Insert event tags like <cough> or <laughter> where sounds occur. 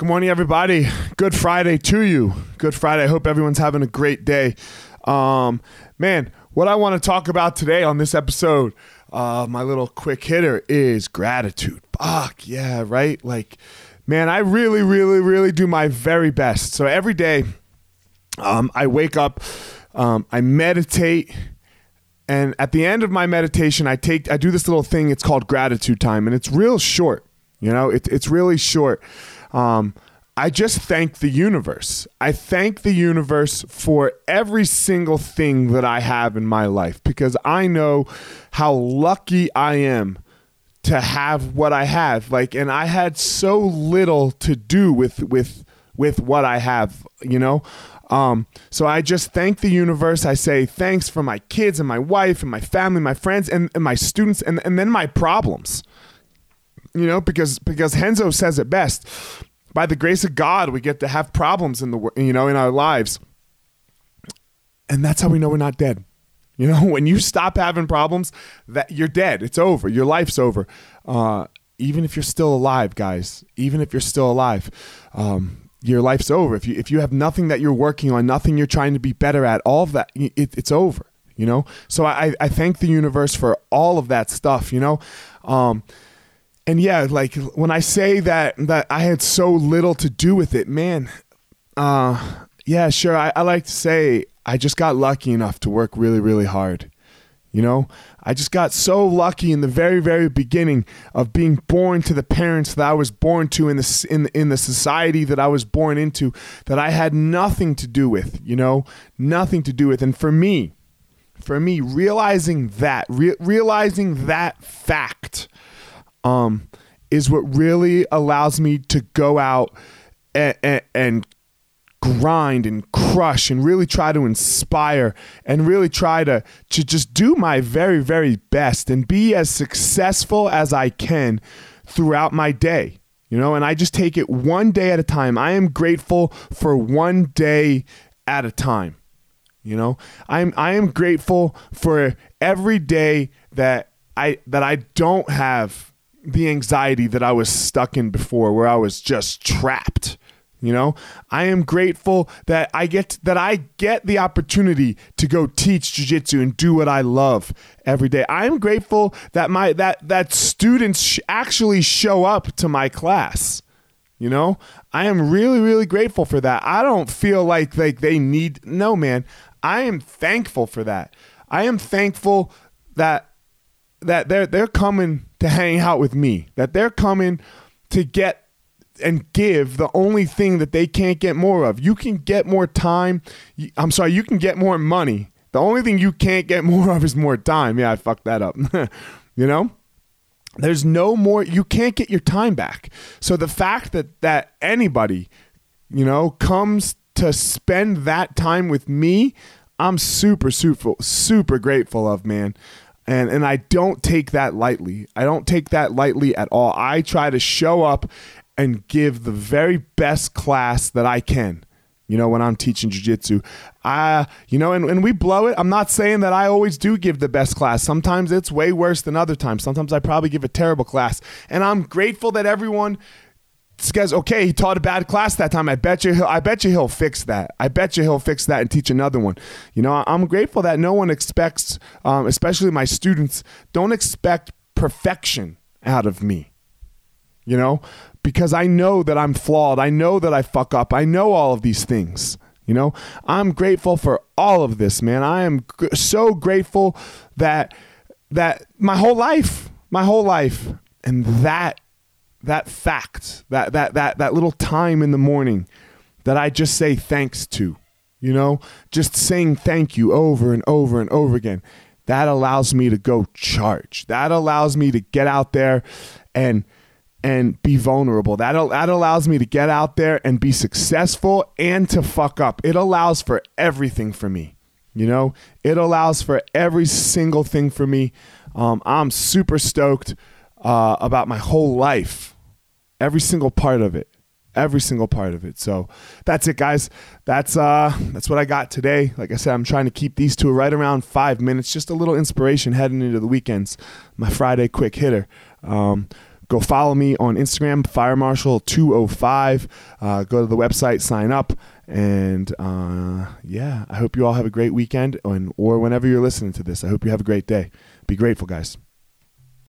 Good morning, everybody. Good Friday to you. Good Friday. I hope everyone's having a great day. Um, man, what I want to talk about today on this episode, uh, my little quick hitter, is gratitude. Fuck yeah, right? Like, man, I really, really, really do my very best. So every day, um, I wake up, um, I meditate, and at the end of my meditation, I take, I do this little thing. It's called gratitude time, and it's real short. You know, it, it's really short. Um, I just thank the universe. I thank the universe for every single thing that I have in my life because I know how lucky I am to have what I have. Like, and I had so little to do with with with what I have. You know. Um, so I just thank the universe. I say thanks for my kids and my wife and my family, my friends and, and my students and, and then my problems you know, because because Henzo says it best. By the grace of God, we get to have problems in the you know in our lives, and that's how we know we're not dead. You know, <laughs> when you stop having problems, that you're dead. It's over. Your life's over. Uh, even if you're still alive, guys. Even if you're still alive, um, your life's over. If you if you have nothing that you're working on, nothing you're trying to be better at, all of that, it, it's over. You know. So I I thank the universe for all of that stuff. You know. Um, and yeah, like when I say that that I had so little to do with it, man. Uh, yeah, sure. I, I like to say I just got lucky enough to work really, really hard. You know, I just got so lucky in the very, very beginning of being born to the parents that I was born to in the in in the society that I was born into that I had nothing to do with. You know, nothing to do with. And for me, for me, realizing that, re- realizing that fact um, is what really allows me to go out and, and, and grind and crush and really try to inspire and really try to to just do my very very best and be as successful as I can throughout my day you know? And I just take it one day at a time. I am grateful for one day at a time you know? I'm I am grateful for every day that I that I don't have the anxiety that I was stuck in before where I was just trapped. You know, I am grateful that I get that I get the opportunity to go teach jujitsu and do what I love every day. I am grateful that my that that students sh- actually show up to my class. You know, I am really really grateful for that. I don't feel like like they need no man. I am thankful for that. I am thankful that that they're they're coming to hang out with me, that they're coming to get and give the only thing that they can't get more of. You can get more time. I'm sorry, you can get more money. The only thing you can't get <laughs> more of is more time. Yeah, I fucked that up. <laughs> you know? There's no more you can't get your time back. So the fact that that anybody, you know, comes to spend that time with me, I'm super super super grateful of, man and and I don't take that lightly. I don't take that lightly at all. I try to show up and give the very best class that I can. You know, when I'm teaching jujitsu, I, you know, and, and we blow it. I'm not saying that I always do give the best class. Sometimes it's way worse than other times. Sometimes I probably give a terrible class. And I'm grateful that everyone says, okay, he taught a bad class that time. I bet you he'll, I bet you he'll fix that. I bet you he'll fix that and teach another one. You know, I'm grateful that no one expects, um, especially my students, don't expect perfection out of me. You know, because I know that I'm flawed. I know that I fuck up. I know all of these things. You know, I'm grateful for all of this, man. I am so grateful that that my whole life, my whole life, and that that fact, that that that that little time in the morning that I just say thanks to, you know, just saying thank you over and over and over again. That allows me to go charge. That allows me to get out there and and be vulnerable. That that allows me to get out there and be successful and to fuck up. It allows for everything for me. You know, it allows for every single thing for me. Um, I'm super stoked uh, about my whole life, every single part of it, every single part of it. So that's it, guys. That's uh, that's what I got today. Like I said, I'm trying to keep these two right around five minutes, just a little inspiration heading into the weekends. My Friday quick hitter. Um, go follow me on Instagram, firemarshal205. Uh, go to the website, sign up, and uh, yeah, I hope you all have a great weekend, and or whenever you're listening to this, I hope you have a great day. Be grateful, guys.